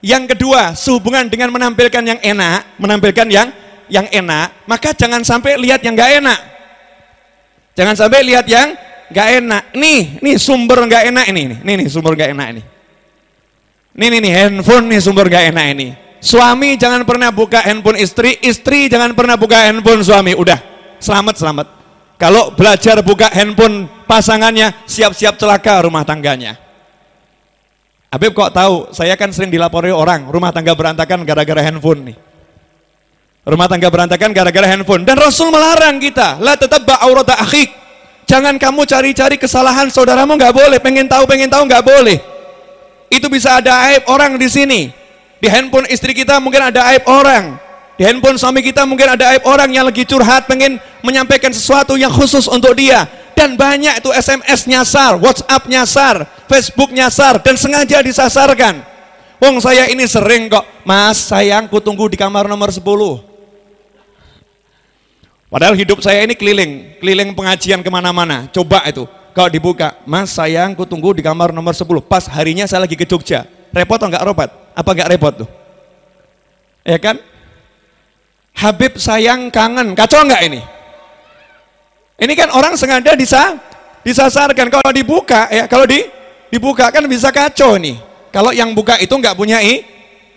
Yang kedua, sehubungan dengan menampilkan yang enak, menampilkan yang yang enak, maka jangan sampai lihat yang nggak enak. Jangan sampai lihat yang nggak enak. Nih, nih sumber nggak enak ini, nih, nih, nih sumber nggak enak ini. Nih, nih, nih handphone nih sumber nggak enak ini. Suami jangan pernah buka handphone istri, istri jangan pernah buka handphone suami. Udah, selamat selamat. Kalau belajar buka handphone pasangannya, siap-siap celaka rumah tangganya. Habib kok tahu, saya kan sering dilapori orang, rumah tangga berantakan gara-gara handphone nih. Rumah tangga berantakan gara-gara handphone. Dan Rasul melarang kita, la tetap ba'aurata akhik. Jangan kamu cari-cari kesalahan saudaramu nggak boleh, pengen tahu pengen tahu nggak boleh. Itu bisa ada aib orang di sini. Di handphone istri kita mungkin ada aib orang. Di handphone suami kita mungkin ada aib orang yang lagi curhat pengen menyampaikan sesuatu yang khusus untuk dia. Dan banyak itu SMS nyasar, WhatsApp nyasar, Facebook nyasar dan sengaja disasarkan. Wong saya ini sering kok, Mas sayangku tunggu di kamar nomor 10. Padahal hidup saya ini keliling, keliling pengajian ke mana-mana. Coba itu, kalau dibuka, Mas sayangku tunggu di kamar nomor 10. Pas harinya saya lagi ke Jogja. Repot atau enggak repot? Apa enggak repot tuh? Ya kan? Habib sayang kangen, kacau enggak ini? Ini kan orang sengaja disa, disasarkan. Kalau dibuka, ya kalau di, dibuka kan bisa kacau nih. Kalau yang buka itu enggak punya i,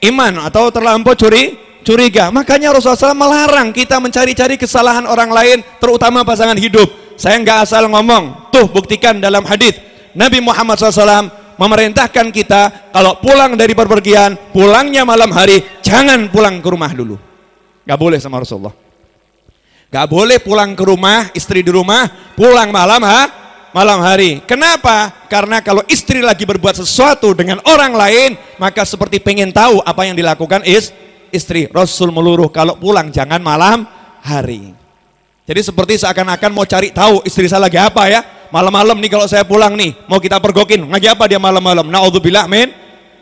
iman atau terlampau curi, curiga. Makanya Rasulullah SAW melarang kita mencari-cari kesalahan orang lain, terutama pasangan hidup. Saya nggak asal ngomong, tuh buktikan dalam hadis Nabi Muhammad SAW memerintahkan kita kalau pulang dari perpergian, pulangnya malam hari, jangan pulang ke rumah dulu. Gak boleh sama Rasulullah. Gak boleh pulang ke rumah, istri di rumah, pulang malam ha? malam hari. Kenapa? Karena kalau istri lagi berbuat sesuatu dengan orang lain, maka seperti pengen tahu apa yang dilakukan is istri. Rasul meluruh kalau pulang jangan malam hari. Jadi seperti seakan-akan mau cari tahu istri saya lagi apa ya. Malam-malam nih kalau saya pulang nih, mau kita pergokin. Lagi apa dia malam-malam? Naudzubillah min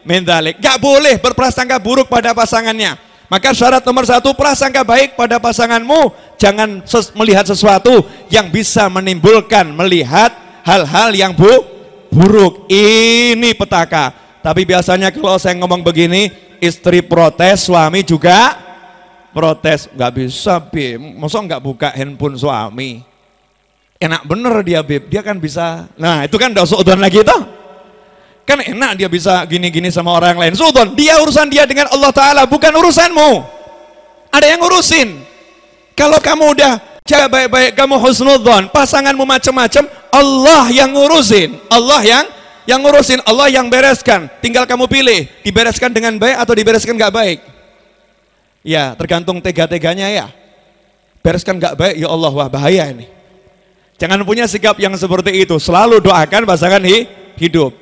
min. Gak boleh berprasangka buruk pada pasangannya. Maka syarat nomor satu prasangka baik pada pasanganmu. Jangan ses melihat sesuatu yang bisa menimbulkan melihat hal-hal yang bu buruk. Ini petaka. Tapi biasanya kalau saya ngomong begini, istri protes, suami juga protes. Nggak bisa, Bim. Masa nggak buka handphone suami? Enak bener dia, Bib. Dia kan bisa. Nah, itu kan seudon lagi toh. Kan enak dia bisa gini-gini sama orang lain. Sultan, dia urusan dia dengan Allah Ta'ala, bukan urusanmu. Ada yang ngurusin. Kalau kamu udah jaga baik-baik, kamu husnudzon, pasanganmu macam-macam, Allah yang ngurusin. Allah yang yang ngurusin, Allah yang bereskan. Tinggal kamu pilih, dibereskan dengan baik atau dibereskan gak baik. Ya, tergantung tega-teganya ya. Bereskan gak baik, ya Allah, wah bahaya ini. Jangan punya sikap yang seperti itu. Selalu doakan pasangan hidup.